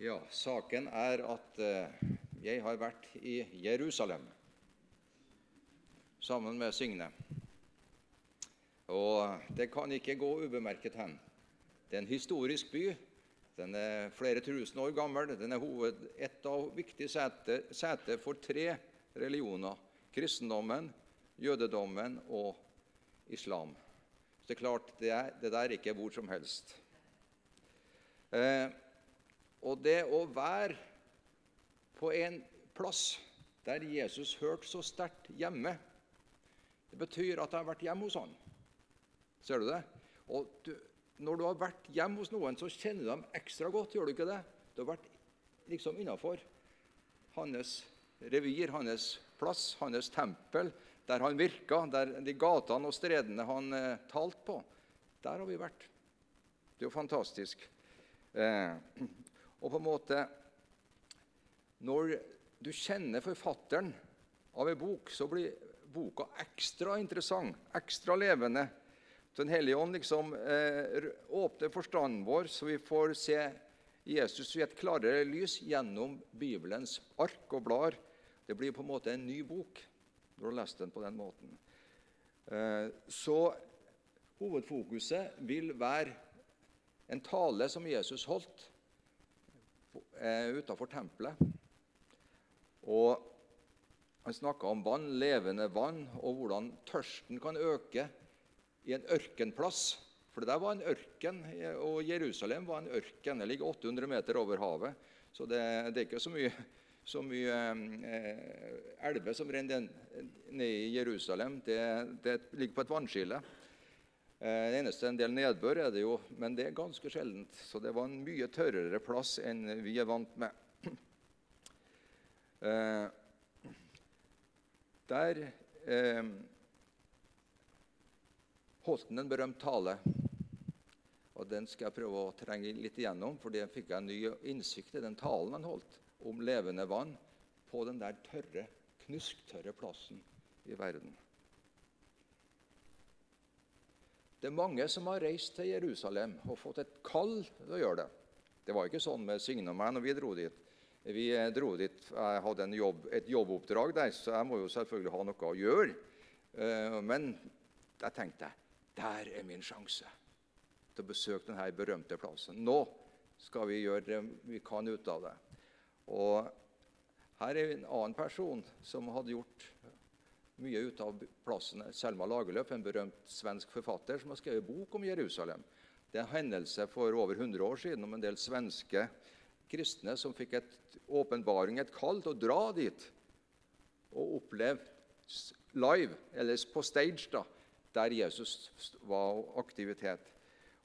Ja, saken er at eh, jeg har vært i Jerusalem sammen med Signe. Og det kan ikke gå ubemerket hen. Det er en historisk by. Den er flere tusen år gammel. Den er hoved, et av viktige sete, sete for tre religioner. Kristendommen, jødedommen og islam. Så det er klart, det, er, det der er ikke hvor som helst. Eh, og det å være på en plass der Jesus hørte så sterkt hjemme, det betyr at jeg har vært hjemme hos han. Ser du det? Og du, når du har vært hjemme hos noen, så kjenner du dem ekstra godt. gjør Du ikke det? Du har vært liksom innafor hans revir, hans plass, hans tempel, der han virka, der de gatene og stredene han eh, talte på. Der har vi vært. Det er jo fantastisk. Eh, og på en måte Når du kjenner forfatteren av en bok, så blir boka ekstra interessant, ekstra levende. Den hellige ånd liksom eh, åpner forstanden vår, så vi får se Jesus i et klarere lys gjennom Bibelens ark og blader. Det blir på en måte en ny bok når du har lest den på den måten. Eh, så hovedfokuset vil være en tale som Jesus holdt eh, utafor tempelet. Og Han snakka om vann, levende vann, og hvordan tørsten kan øke i en ørkenplass. For det der var en ørken, og Jerusalem var en ørken. Det ligger 800 meter over havet, så det, det er ikke så mye, så mye eh, elver som renner ned i Jerusalem. Det, det ligger på et vannskille. Eh, det eneste en del nedbør er det jo, men det er ganske sjeldent. Så det var en mye tørrere plass enn vi er vant med. Eh, der eh, holdt han en berømt tale. Og Den skal jeg prøve å trenge litt igjennom, for det fikk jeg ny innsikt i den talen han holdt om levende vann på den der tørre, knusktørre plassen i verden. Det er mange som har reist til Jerusalem og fått et kall til å gjøre det. Det var ikke sånn med Signe og meg når vi dro dit. Vi dro dit, Jeg hadde jobb, et jobboppdrag der, så jeg må jo selvfølgelig ha noe å gjøre. Eh, men jeg tenkte der er min sjanse til å besøke denne berømte plassen. Nå skal vi gjøre det vi kan ut av det. Og her er en annen person som hadde gjort mye ut av plassen. Selma Lagerlöf, en berømt svensk forfatter, som har skrevet bok om Jerusalem. Det er en hendelse for over 100 år siden om en del svenske kristne som fikk et åpenbaring, et kall til å dra dit og oppleve live, eller på stage, da, der Jesus var aktivitet.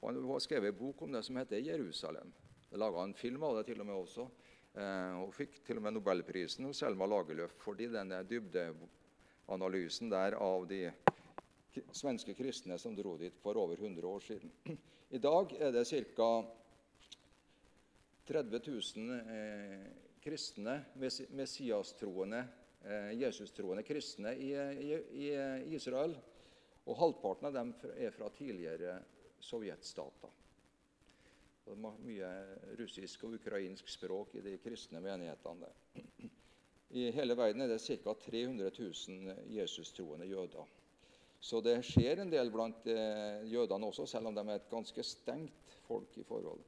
Og Han har skrevet en bok om det som heter 'Jerusalem'. Det laga en film av det til og med også. Eh, og fikk til og med Nobelprisen hos Selma Lagerlöf fordi denne dybde analysen der av de svenske kristne som dro dit for over 100 år siden. I dag er det ca. 30 000 eh, kristne, messiastroende, eh, Jesus-troende kristne i, i, i, Israel. Og halvparten av dem er fra tidligere sovjetstater. Det er mye russisk og ukrainsk språk i de kristne menighetene. I hele verden er det ca. 300 000 Jesus-troende jøder. Så det skjer en del blant eh, jødene også, selv om de er et ganske stengt folk i forhold.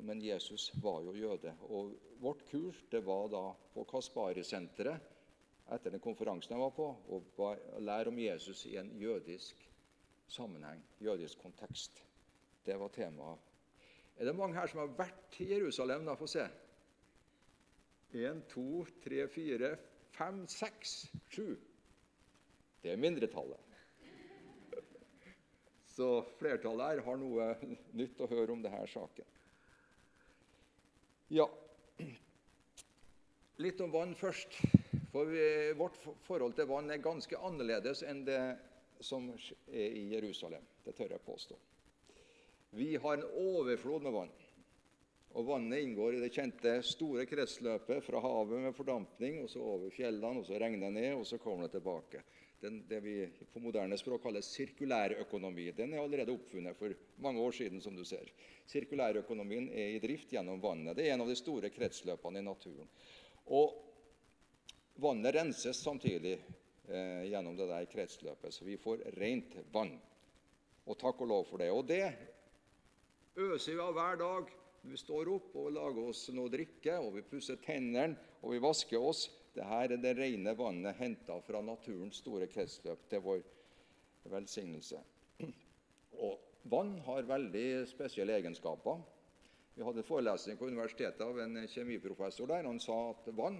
Men Jesus var jo jøde. Og vårt kurs det var da på Kaspari-senteret etter den konferansen jeg var på, å lære om Jesus i en jødisk sammenheng, jødisk kontekst. Det var temaet. Er det mange her som har vært i Jerusalem? da, Få se. Én, to, tre, fire, fem, seks, sju. Det er mindretallet. Så flertallet her har noe nytt å høre om denne saken. Ja Litt om vann først. For vi, Vårt forhold til vann er ganske annerledes enn det som er i Jerusalem. Det tør jeg påstå. Vi har en overflod med vann. Og Vannet inngår i det kjente store kretsløpet fra havet med fordampning, og så over fjellene, og så regner det ned, og så kommer det tilbake. den, det vi på moderne språk kaller sirkulærøkonomi. Den er allerede oppfunnet for mange år siden. som du ser. Sirkulærøkonomien er i drift gjennom vannet. Det er en av de store kretsløpene i naturen. Og vannet renses samtidig eh, gjennom det der kretsløpet, så vi får rent vann. Og takk og lov for det. Og det øser vi av hver dag. Vi står opp og lager oss noe å drikke, og vi pusser tennene og vi vasker oss. Dette er det rene vannet henta fra naturens store kretsløp til vår velsignelse. Og vann har veldig spesielle egenskaper. Vi hadde forelesning på universitetet av en kjemiprofessor der. Han sa at vann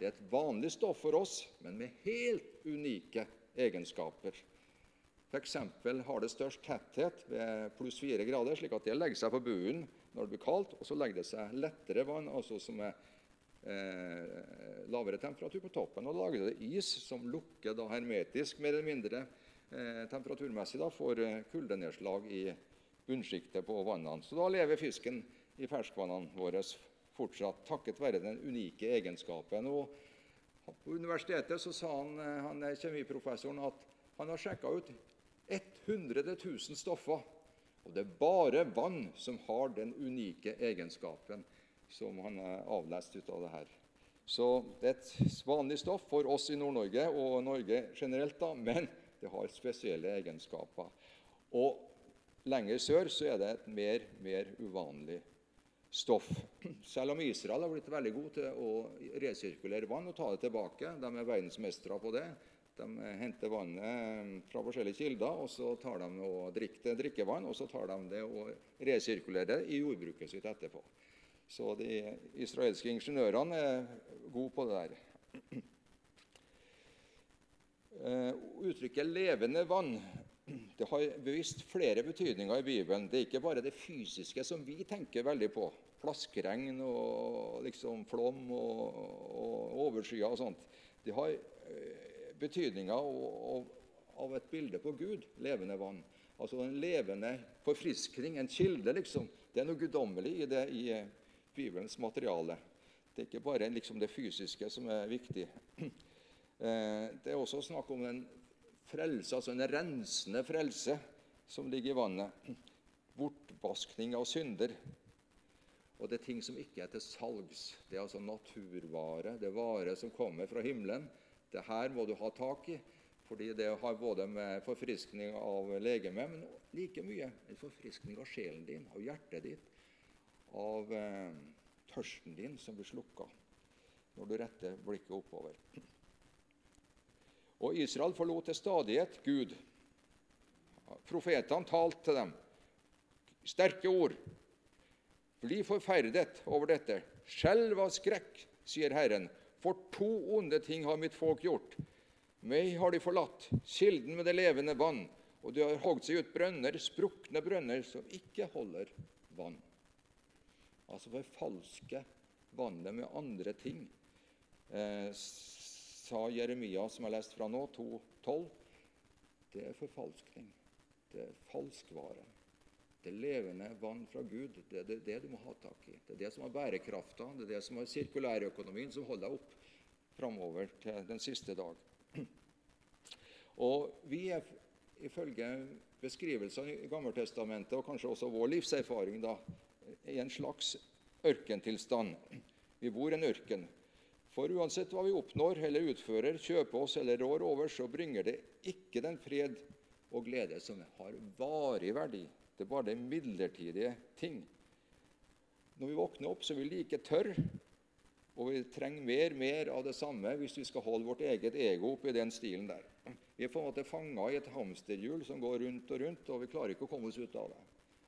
er et vanlig stoff for oss, men med helt unike egenskaper. F.eks. har det størst tetthet ved pluss fire grader, slik at det legger seg på bunnen når det blir kaldt. Og så legger det seg lettere vann, altså som er eh, lavere temperatur på toppen. Og da lager det is som lukker da hermetisk, mer eller mindre eh, temperaturmessig, da, for eh, kuldenedslag i bunnsjiktet på vannene. Så da lever fisken i ferskvannene våre fortsatt, takket være den unike egenskapen. Og på universitetet så sa han, eh, han kjemiprofessoren at han har sjekka ut 100 000 stoffer. Og det er bare vann som har den unike egenskapen som han har avlest ut av det her. Så det er et vanlig stoff for oss i Nord-Norge og Norge generelt, da, men det har spesielle egenskaper. Og lenger sør så er det et mer, mer uvanlig stoff. Selv om Israel har blitt veldig god til å resirkulere vann og ta det tilbake, de er verdensmestere på det. De henter vannet fra forskjellige kilder, og så tar de og drikker drikkevann, og så tar de det og resirkulerer det i jordbruket sitt etterpå. Så de israelske ingeniørene er gode på det der. Eh, uttrykket 'levende vann' det har bevisst flere betydninger i Bibelen. Det er ikke bare det fysiske som vi tenker veldig på. Flaskeregn og liksom flom og, og overskyer og sånt. Det har eh, betydninger av et bilde på Gud, levende vann. Altså en levende forfriskning, en kilde, liksom. Det er noe guddommelig i det i Bibelens materiale. Det er ikke bare liksom det fysiske som er viktig. Eh, det er også snakk om en frelse, altså en rensende frelse, som ligger i vannet. Bortvaskning av synder. Og det er ting som ikke er til salgs. Det er altså naturvare. Det er vare som kommer fra himmelen. Det her må du ha tak i, fordi det har både med forfriskning av legemet, men like mye en forfriskning av sjelen din, av hjertet ditt, av eh, tørsten din som blir slukka når du retter blikket oppover. Og Israel forlot til stadighet Gud. Profetene talte til dem. Sterke ord. Bli forferdet over dette. Skjelv av skrekk, sier Herren. For to onde ting har mitt folk gjort. Meg har de forlatt, kilden med det levende vann, og de har hogd seg ut brønner, sprukne brønner, som ikke holder vann altså forfalske vannet med andre ting. Eh, sa Jeremia, som jeg har lest fra nå, 2,12. Det er forfalskning. Det er falskvare. Det levende vann fra Gud, det er det, det, du må ha tak i. Det er det som har bærekrafta, det er det som har sirkulærøkonomien, som holder deg opp framover til den siste dag. Og vi er ifølge beskrivelsene i Gammeltestamentet, og kanskje også vår livserfaring, da, i en slags ørkentilstand. Vi bor i en ørken. For uansett hva vi oppnår eller utfører, kjøper oss eller rår over, så bringer det ikke den fred og glede som har varig verdi. Det er bare midlertidige ting. Når vi våkner opp, så er vi like tørre, og vi trenger mer mer av det samme hvis vi skal holde vårt eget ego oppe i den stilen der. Vi er på en måte fanga i et hamsterhjul som går rundt og rundt, og vi klarer ikke å komme oss ut av det.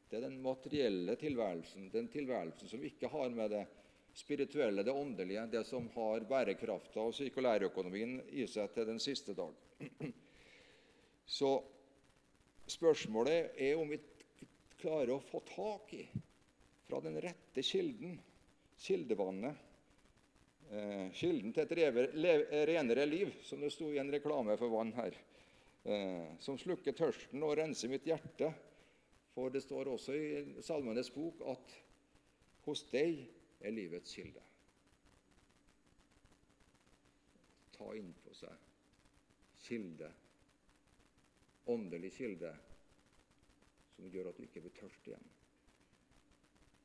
Det er den materielle tilværelsen, den tilværelsen som ikke har med det spirituelle, det åndelige, det som har bærekrafta og sirkulærøkonomien i seg til den siste dag. Så spørsmålet er om vi klarer å få tak i fra den rette kilden, kildevannet, eh, kilden til et reve, lev, renere liv, som det sto i en reklame for vann her, eh, som slukker tørsten og renser mitt hjerte for det står også i Salmenes bok at hos deg er livets kilde. Ta inn på seg kilde, åndelig kilde, som gjør at du ikke blir tørst igjen.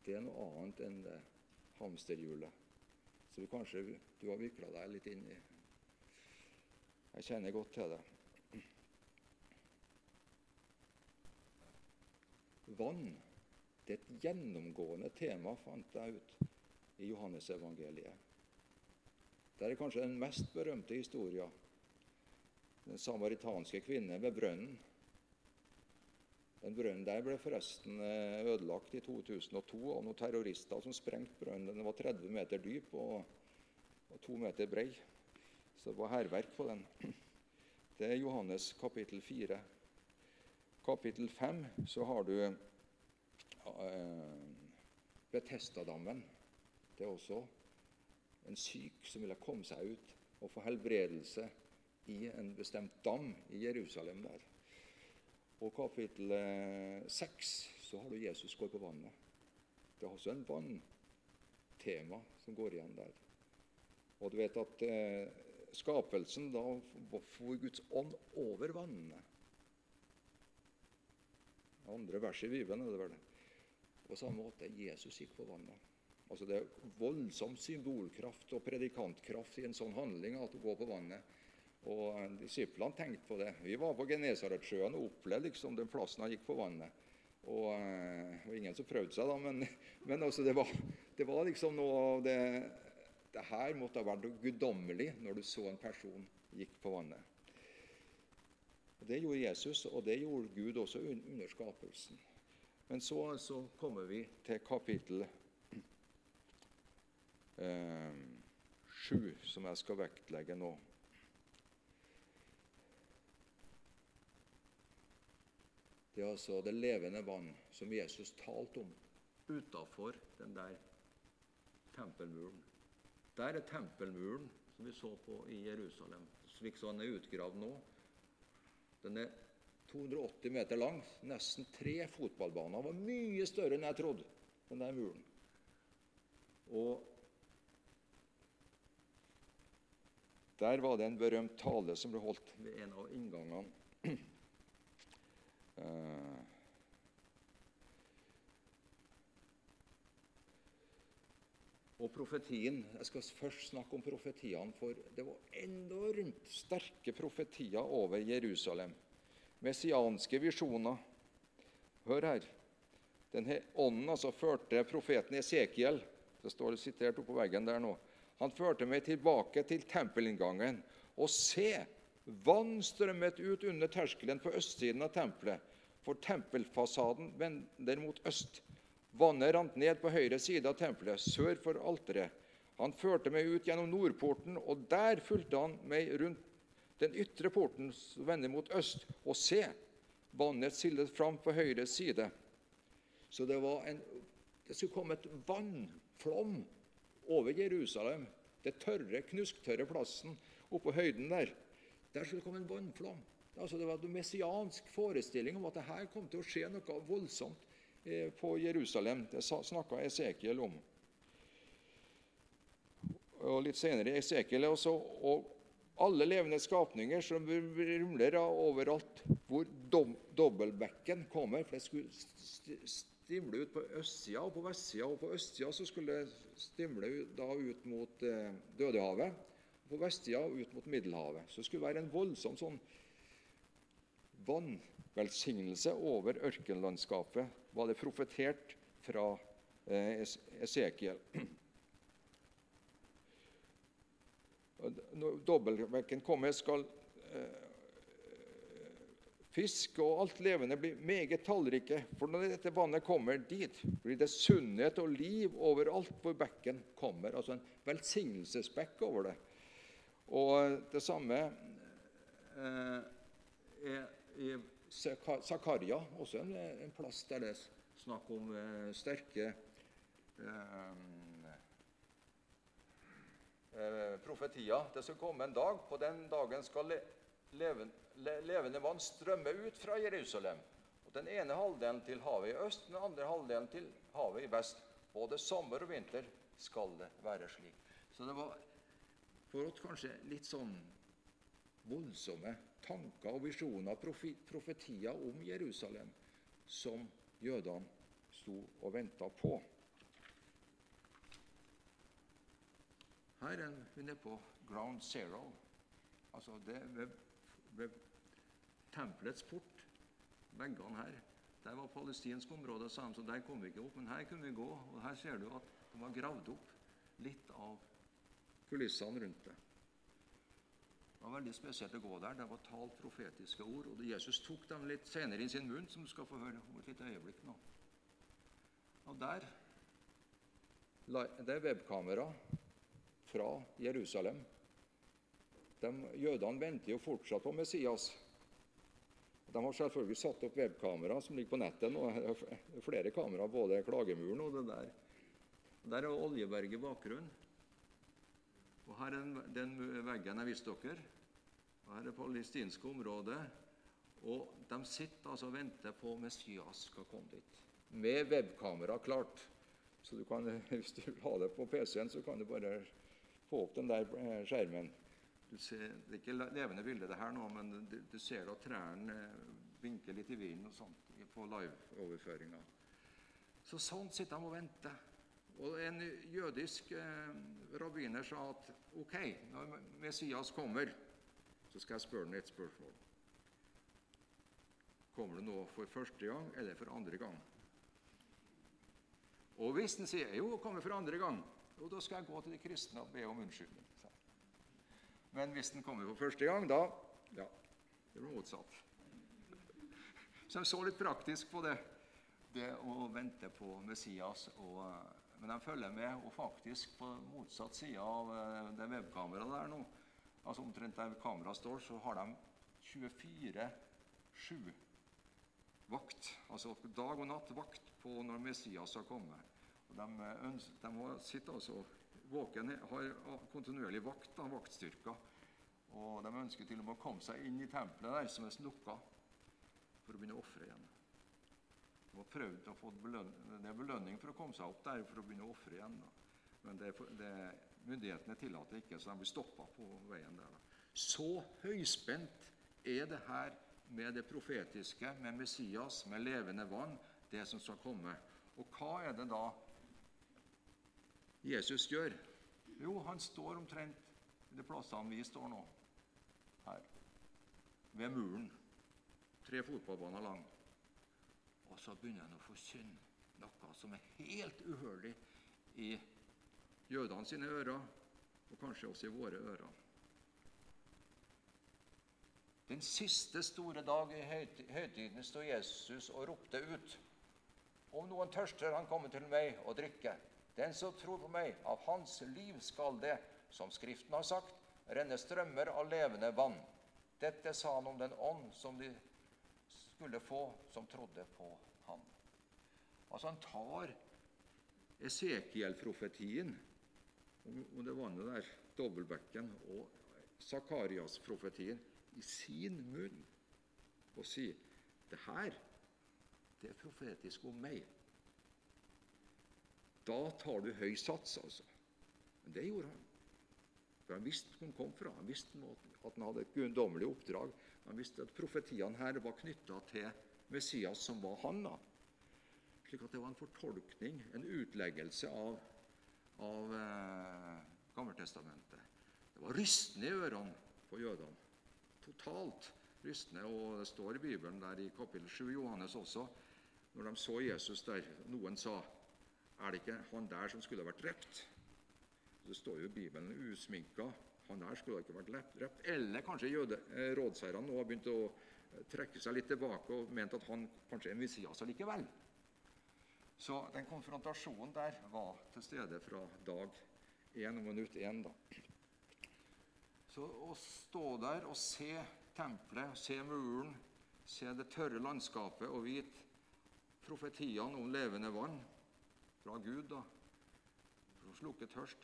Det er noe annet enn det hamsterhjulet så du kanskje du har vikla deg litt inn i. Jeg kjenner godt til det. Vann det er et gjennomgående tema, fant jeg ut, i Johannesevangeliet. Det er kanskje den mest berømte historien. Den samaritanske kvinnen ved brønnen. Den brønnen der ble forresten eh, ødelagt i 2002 av noen terrorister som sprengte brønnen. Den var 30 meter dyp og, og 2 meter brei. Så det var hærverk på den. Det er Johannes kapittel 4. Kapittel 5 så har du eh, Betestadammen. Det er også en syk som ville komme seg ut og få helbredelse i en bestemt dam i Jerusalem der. Og kapittel 6 eh, så har du Jesus går på vannet. Det er også en vanntema som går igjen der. Og du vet at eh, skapelsen da får Guds ånd over vannene. Andre vers i Bibelen er det vel. På samme måte Jesus gikk på vannet. Altså Det er voldsom symbolkraft og predikantkraft i en sånn handling at å gå på vannet. Og Disiplene tenkte på det. Vi var på Genesaretsjøen og opplevde liksom den plassen han gikk på vannet. Og, eh, og ingen som prøvde seg, da, men, men altså det, var, det, var, liksom noe av det Det her måtte ha vært guddommelig når du så en person gikk på vannet. Og Det gjorde Jesus, og det gjorde Gud også under skapelsen. Men så, så kommer vi til kapittel eh, sju, som jeg skal vektlegge nå. Det er altså det levende vann som Jesus talte om utafor den der tempelmuren. Der er tempelmuren som vi så på i Jerusalem, slik som den er utgravd nå. Den er 280 meter lang, nesten tre fotballbaner. Den var mye større enn jeg trodde, den der muren. Og Der var det en berømt tale som ble holdt ved en av inngangene Eh, og profetien Jeg skal først snakke om profetiene, for det var enormt sterke profetier over Jerusalem. Messianske visjoner. Hør her. Denne ånden altså førte profeten Esekiel Det står sitert oppå veggen der nå. Han førte meg tilbake til tempelinngangen. Og se, vann strømmet ut under terskelen på østsiden av tempelet for tempelfasaden vender mot øst. Vannet rant ned på høyre side av tempelet, sør for alteret. Han førte meg ut gjennom nordporten, og der fulgte han meg rundt den ytre porten som vender mot øst. Og se, vannet sildet fram på høyre side. Så det, en, det skulle komme et vannflom over Jerusalem. Det tørre, knusktørre plassen oppå høyden der. Der skulle det komme en vannflom. Altså det var en messiansk forestilling om at det her kom til å skje noe voldsomt eh, på Jerusalem. Det snakka Esekiel om. Og Litt senere i Esekiel også, og alle levende skapninger som rumler overalt hvor dobbeltbekken kommer. For det skulle stimle ut på østsida og på vestsida. Og på østsida skulle det stimle da ut mot eh, Dødehavet. Og på vestsida ut mot Middelhavet. Så det skulle være en voldsom sånn vannvelsignelse over ørkenlandskapet, var det profetert fra eh, Esekiel. Når dobbeltvekken kommer, skal eh, fisk og alt levende bli meget tallrike. For når dette vannet kommer dit, blir det sunnhet og liv overalt hvor bekken kommer. Altså en velsignelsesbekk over det. Og det samme eh, er i Zakaria, også en, en, plass der det er snakk om eh, sterke eh, profetier. Det skal komme en dag. På den dagen skal leven, levende vann strømme ut fra Jerusalem. Og Den ene halvdelen til havet i øst, den andre halvdelen til havet i vest. Både sommer og vinter skal det være slik. Så det var for oss kanskje litt sånn voldsomme tanker og visjoner, profetier om Jerusalem, som jødene sto og venta på. Her er vi nede på ground zero, altså det ved, ved tempelets port, veggene her. Der var palestinsk område, sa de, så der kom vi ikke opp. Men her kunne vi gå, og her ser du at de har gravd opp litt av kulissene rundt det. Det var veldig spesielt å gå der. Det var talt profetiske ord. Og Jesus tok dem litt senere i sin munn, som du skal få høre om et lite øyeblikk nå. Og der Det er webkamera fra Jerusalem. De, jødene venter jo fortsatt på Messias. De har selvfølgelig satt opp webkamera som ligger på nettet nå. Flere kamera, både Klagemuren og det der. Der er Oljeberget i bakgrunnen. Og Her er den veggen jeg viste dere. Og Her er det palestinske området. Og De sitter altså og venter på Messias skal komme dit. Med webkamera klart. Så du kan, hvis du vil ha det på PC-en, så kan du bare få opp den der skjermen. skjermen. Ser, det er ikke levende bilde, det her nå, men du, du ser at trærne vinker litt i vinden og sånt på live-overføringa. Så sånn sitter de og venter. Og En jødisk eh, rabbiner sa at ok, når Messias kommer, så skal jeg spørre ham et spørsmål. Kommer det nå for første gang eller for andre gang? Og hvis han sier jo, kommer for andre gang, jo, da skal jeg gå til de kristne og be om unnskyldning. Men hvis den kommer for første gang, da Ja, det blir motsatt. Så jeg så litt praktisk på det, det å vente på Messias. Og, men de følger med, og faktisk på motsatt side av eh, det webkameraet der nå, altså omtrent der kameraet står, så har de 24-7 vakt. Altså dag og natt vakt på når Messias har kommet. Og de, ønsker, de sitter altså våken, har kontinuerlig vakt, da, vaktstyrker. Og de ønsker til og med å komme seg inn i tempelet der som er snukka, for å begynne å ofre igjen. Har prøvd å få belønning, det er belønning for å komme seg opp der for å begynne å ofre igjen. Da. Men det, det, myndighetene tillater ikke, så de blir stoppa på veien der. Da. Så høyspent er det her med det profetiske, med Messias, med levende vann, det som skal komme. Og hva er det da Jesus gjør? Jo, han står omtrent de plassene vi står nå. Her. Ved muren. Tre fotballbaner lang. Så begynner han å forkynne noe som er helt uhørlig i jødene sine ører, og kanskje også i våre ører. Den siste store dag i høytiden sto Jesus og ropte ut. Om noen tørster, han komme til meg og drikke. Den som tror på meg, av hans liv skal det, som Skriften har sagt, renne strømmer av levende vann. Dette sa han om den ånd som de skulle få som trodde på. Altså Han tar Esekiel-profetien om det vannet der, dobbeltbekken, og Sakarias-profetien i sin munn og sier det her det er profetisk om meg. Da tar du høy sats, altså. Men det gjorde han. For Han visste hvor han kom fra. Han visste at han hadde et guddommelig oppdrag. Han visste at profetiene her var knytta til Messias, som var han. da. Slik at det var en fortolkning, en utleggelse av, av eh, Gammeltestamentet. Det var rystende i ørene på jødene. Totalt rystende. Og det står i Bibelen der i kapittel 7 Johannes også, når de så Jesus der, noen sa er det ikke han der som skulle vært drept? Det står jo i Bibelen usminka. Han der skulle ikke vært drept. Eller kanskje jøde, eh, nå har begynt å eh, trekke seg litt tilbake og ment at han kanskje er Messias allikevel. Så den konfrontasjonen der var til stede fra dag én og minutt én. da. Så å stå der og se tempelet, se muren, se det tørre landskapet og vite profetiene om levende vann fra Gud da, for å slukke tørst,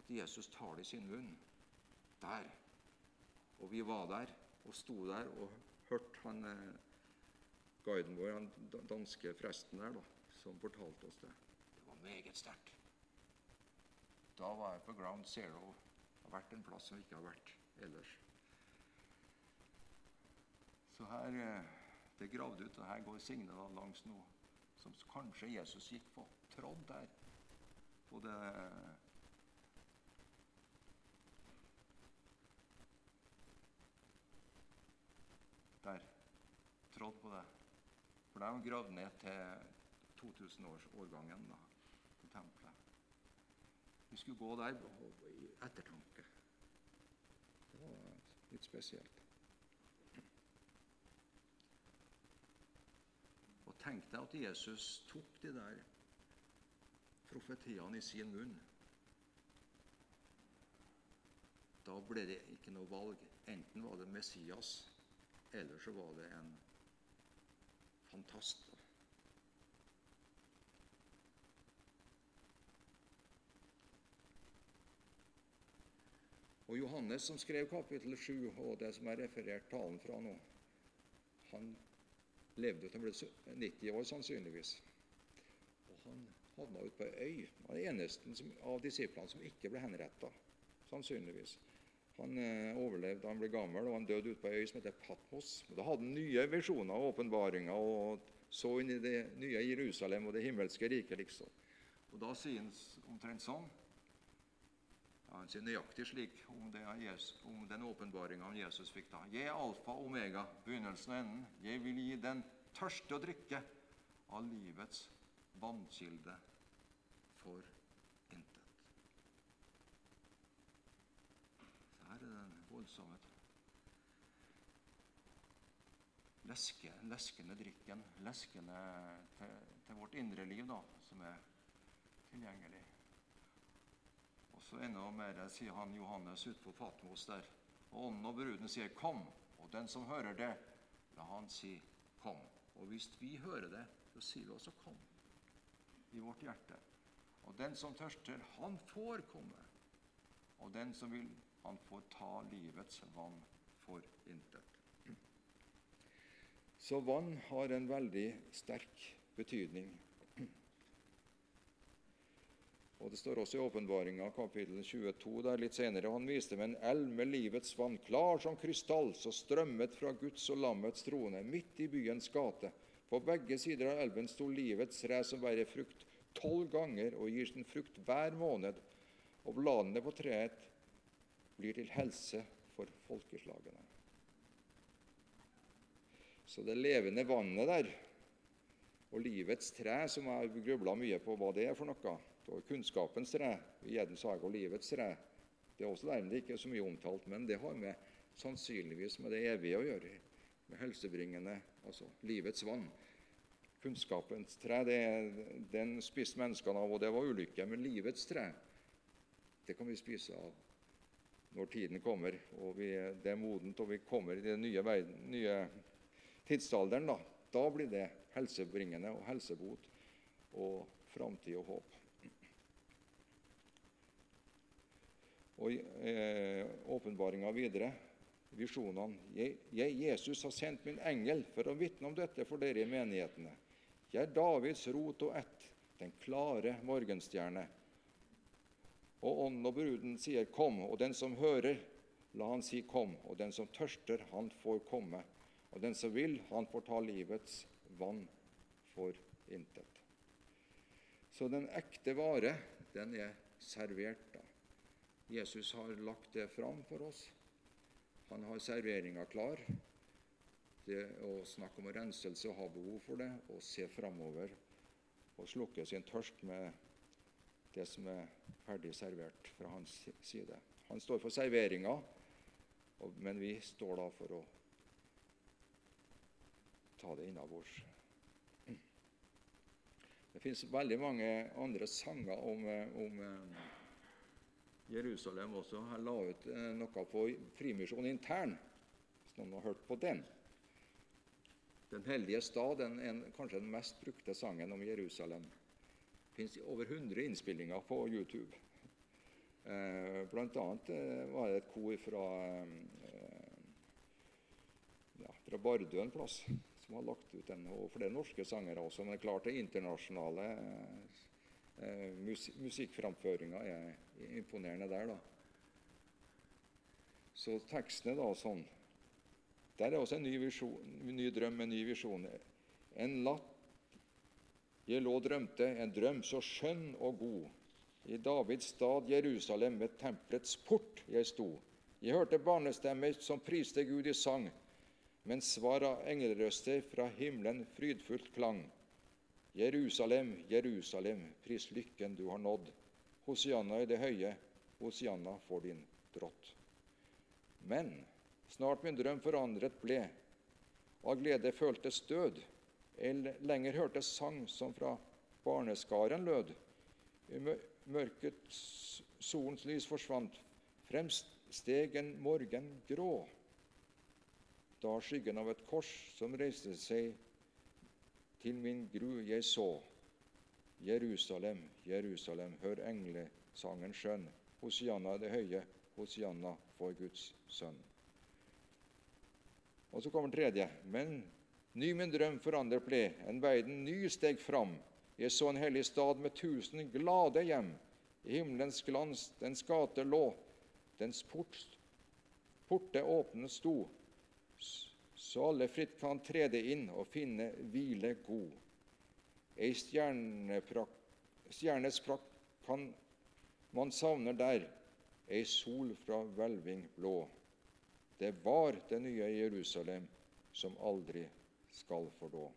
at Jesus tar det i sin munn. Der. Og vi var der og sto der og hørte han eh, guiden vår, han danske presten der, da, som fortalte oss det. Det var meget sterkt. Da var jeg på ground zero. Det har vært en plass jeg ikke har vært ellers. Så her eh, det er gravd ut, og her går Signe langs noe som kanskje Jesus gikk på. Trådd der. På det Der. Trådd på det. For de er gravd ned til 2000-årsårgangen da, på tempelet. Vi skulle gå der i ettertanke. Det var litt spesielt. Og tenk deg at Jesus tok de der profetiene i sin munn. Da ble det ikke noe valg. Enten var det Messias, eller så var det en fantast. Og Johannes, som skrev kapittel 7, og det som er referert talen fra nå, han levde til han ble 90 år, sannsynligvis. Og han havna ute på ei øy. Han var den eneste av disiplene som ikke ble henretta, sannsynligvis. Han eh, overlevde, han ble gammel, og han døde ute på ei øy som heter Patmos. Og da hadde han nye visjoner og åpenbaringer og så inn i det nye Jerusalem og det himmelske riket. liksom. Og Da sier han omtrent sånn Han sier nøyaktig slik om, det, om den åpenbaringa Jesus fikk da. Jeg er alfa og omega, begynnelsen og enden. Jeg vil gi den tørste å drikke av livets vannkilde for intet. Så her er den voldsomme leske, leskende drikken, leskende til, til, vårt indre liv, da, som er tilgjengelig. Og så enda mer sier han Johannes ute på Patmos der. Og ånden og bruden sier 'kom', og den som hører det, la han si 'kom'. Og hvis vi hører det, så sier vi også 'kom' i vårt hjerte. Og den som tørster, han får komme. Og den som vil, han får ta livets vann for intet. Så vann har en veldig sterk betydning. Og Det står også i åpenbaringa kapittel 22 der litt senere. Han viste meg en elv med livets vann, klar som krystall, så strømmet fra Guds og lammets trone, midt i byens gate. På begge sider av elven sto livets tre som bærer frukt tolv ganger og gir sin frukt hver måned. Og bladene på treet blir til helse for folkeslagene. Så det levende vannet der, og livets tre, som jeg grubla mye på hva det er for noe og kunnskapens tre, Gjeddens hage og livets tre. Det er også dermed ikke så mye omtalt, men det har med, sannsynligvis med det evige å gjøre. Med helsebringende, altså livets vann. Kunnskapens tre, det, den spiste menneskene av, og det var ulykke. Men livets tre, det kan vi spise av når tiden kommer, og vi, det er modent, og vi kommer i den nye, verden, nye tidsalderen. Da. da blir det helsebringende og helsebot og framtid og håp. Og eh, åpenbaringa videre, visjonene. Jeg, jeg, Jesus, har sendt min engel for å vitne om dette for dere i menighetene. Jeg er Davids rot og ett, den klare morgenstjerne. Og ånden og bruden sier 'kom', og den som hører, la han si 'kom'. Og den som tørster, han får komme. Og den som vil, han får ta livets vann for intet. Så den ekte vare, den er servert. Jesus har lagt det fram for oss. Han har serveringa klar. Det å snakke om renselse og ha behov for det, og se framover og slukke sin tørst med det som er ferdig servert fra hans side. Han står for serveringa, men vi står da for å ta det innabords. Det fins veldig mange andre sanger om, om Jerusalem også. har ut eh, noe på Frimisjon intern, hvis noen har hørt på den. Den hellige stad er kanskje den mest brukte sangen om Jerusalem. Det fins over 100 innspillinger på YouTube. Eh, blant annet eh, var det et kor fra, ja, fra Bardu en plass som har lagt ut den. Og flere norske sangere også. Men det er klart det internasjonale Eh, musikkframføringa er imponerende der, da. Så teksten er da sånn Der er også en ny, visjon, ny drøm, en ny visjon. En latt jeg lå drømte, en drøm så skjønn og god. I Davids stad Jerusalem, ved tempelets port jeg sto. Jeg hørte barnestemmer som priste Gud i sang, mens svar av englerøster fra himmelen frydfullt klang. Jerusalem, Jerusalem, pris lykken du har nådd. Hosianna i det høye, Hosianna for din drott. Men snart min drøm forandret ble, av glede føltes død eller lenger hørtes sang som fra barneskaren lød. I mørket solens lys forsvant, fremst steg en morgen grå. Da skyggen av et kors som reiste seg til min gru jeg så. Jerusalem, Jerusalem, hør englesangen skjønn. Hosianna det høye, Hosianna for Guds sønn. Og så kommer tredje. Men Ny min drøm forandret ble, en verden ny steg fram. Jeg så en hellig stad med tusen glade hjem. I himmelens glans dens gater lå, dens port, porte åpne sto, så alle fritt kan trede inn og finne hvile god. Ei stjernes prakt kan man savner der, ei sol fra hvelving blå. Det var det nye Jerusalem som aldri skal fordå.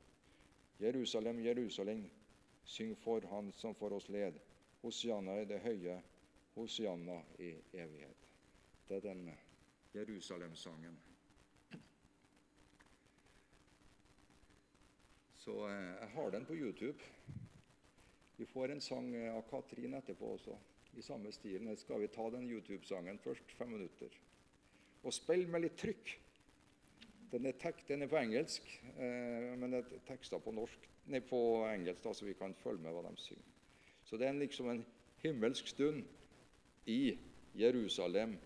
Jerusalem, Jerusalem, syng for Han som for oss led. Hosianna i det høye, Hosianna i evighet. Det er den Jerusalem-sangen. Så eh, jeg har den på YouTube. Vi får en sang av Katrin etterpå også, i samme stil. Nå skal vi ta den YouTube-sangen først, fem minutter. Og spill med litt trykk. Den er, tek, den er på engelsk, eh, men det er tekster på, norsk, nei, på engelsk, da, så vi kan følge med hva de synger. Så det er liksom en himmelsk stund i Jerusalem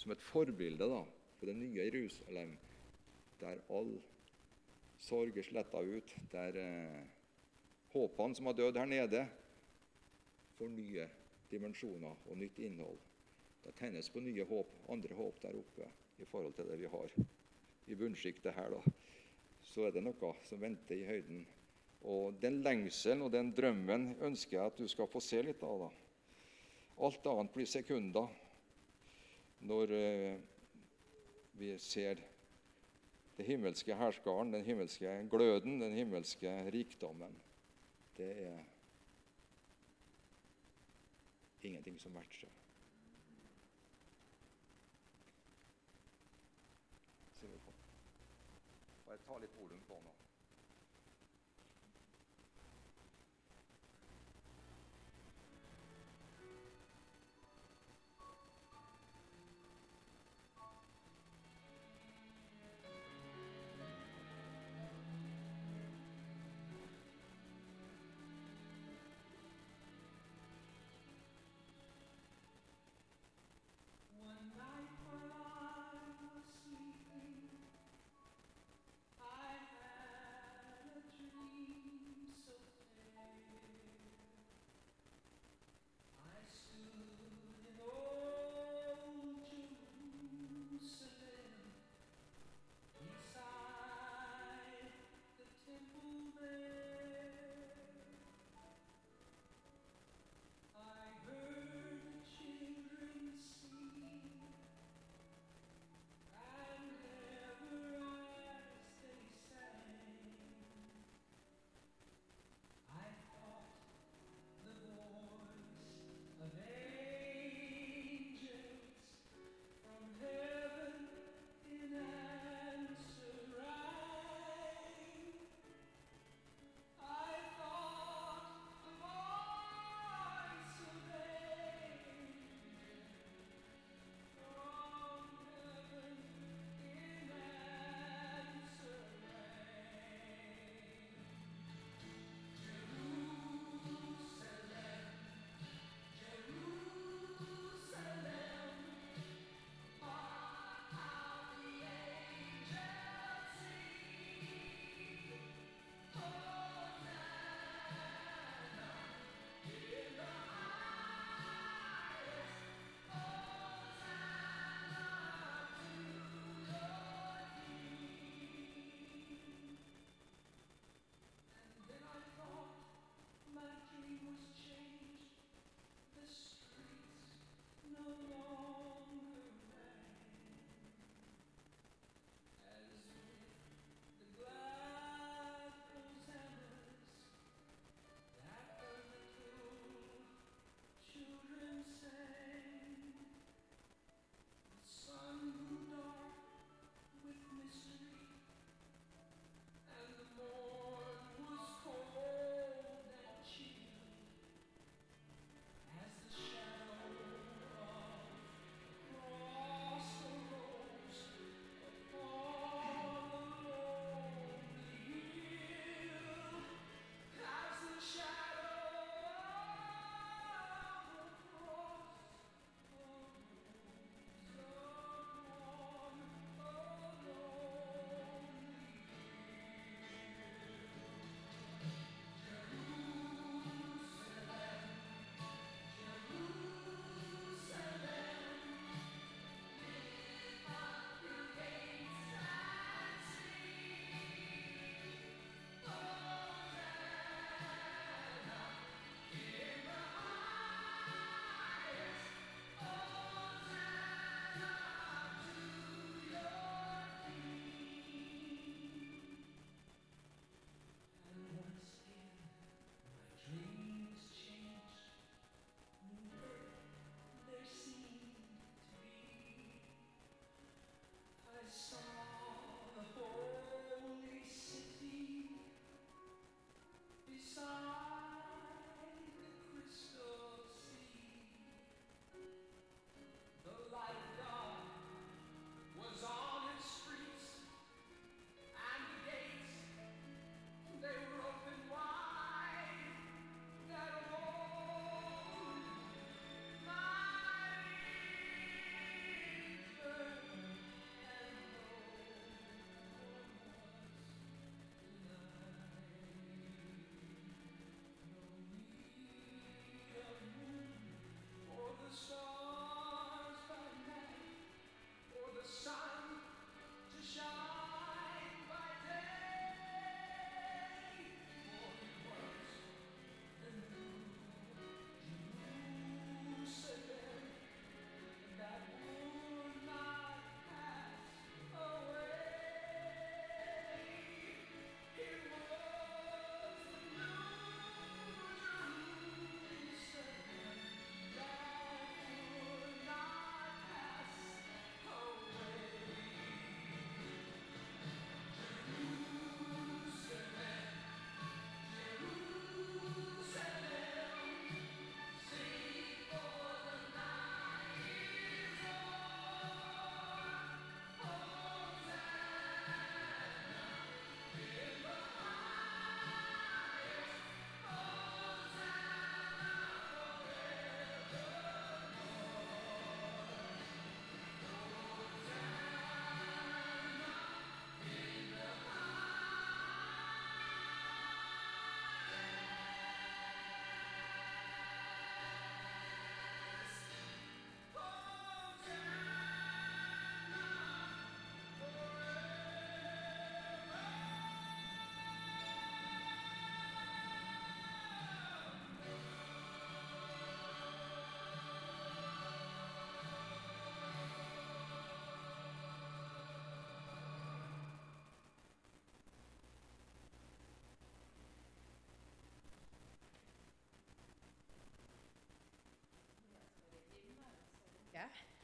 som et forbilde da, for det nye Jerusalem, der all sorg er sletta ut, der eh, håpene som har dødd her nede, får nye dimensjoner og nytt innhold. Det tennes på nye håp, andre håp der oppe i forhold til det vi har i bunnsjiktet her, da, så er det noe som venter i høyden. Og Den lengselen og den drømmen ønsker jeg at du skal få se litt av. da. Alt annet blir sekunder når eh, vi ser det himmelske herskaren, den himmelske gløden, den himmelske rikdommen. Det er ingenting som matcher. Bare ta litt volum på nå.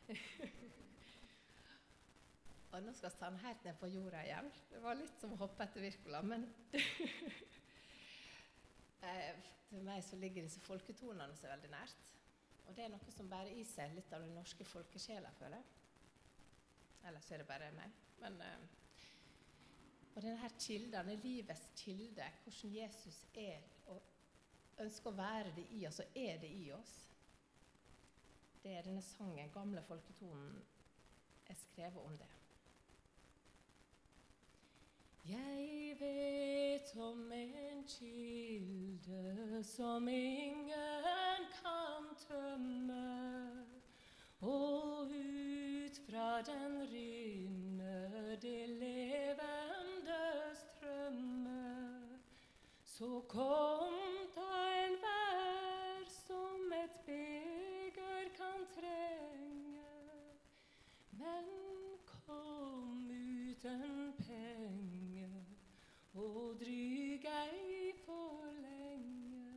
Og nå skal sannheten på jorda igjen. Det var litt som å hoppe etter Wirkola, men eh, For meg så ligger disse folketonene så veldig nært. Og det er noe som bærer i seg litt av den norske folkesjela, føler jeg. Eller så er det bare meg. Men, eh, og denne her kilden, livets kilde, hvordan Jesus er og ønsker å være det i oss, og er det i oss, det er denne sangen, gamle folketonen, er skrevet om det. Jeg vet om en kilde som ingen kan tømme, og ut fra den rinner det levende strømme. Så kom da en enhver men kom uten penger og dryg ei for lenge.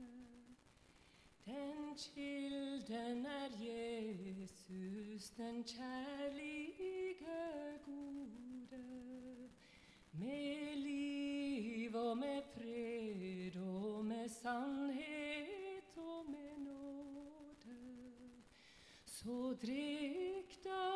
Den kilden er Jesus, den kjærlige gode. Med liv og med fred og med sannhet og med nåde. Så drikk da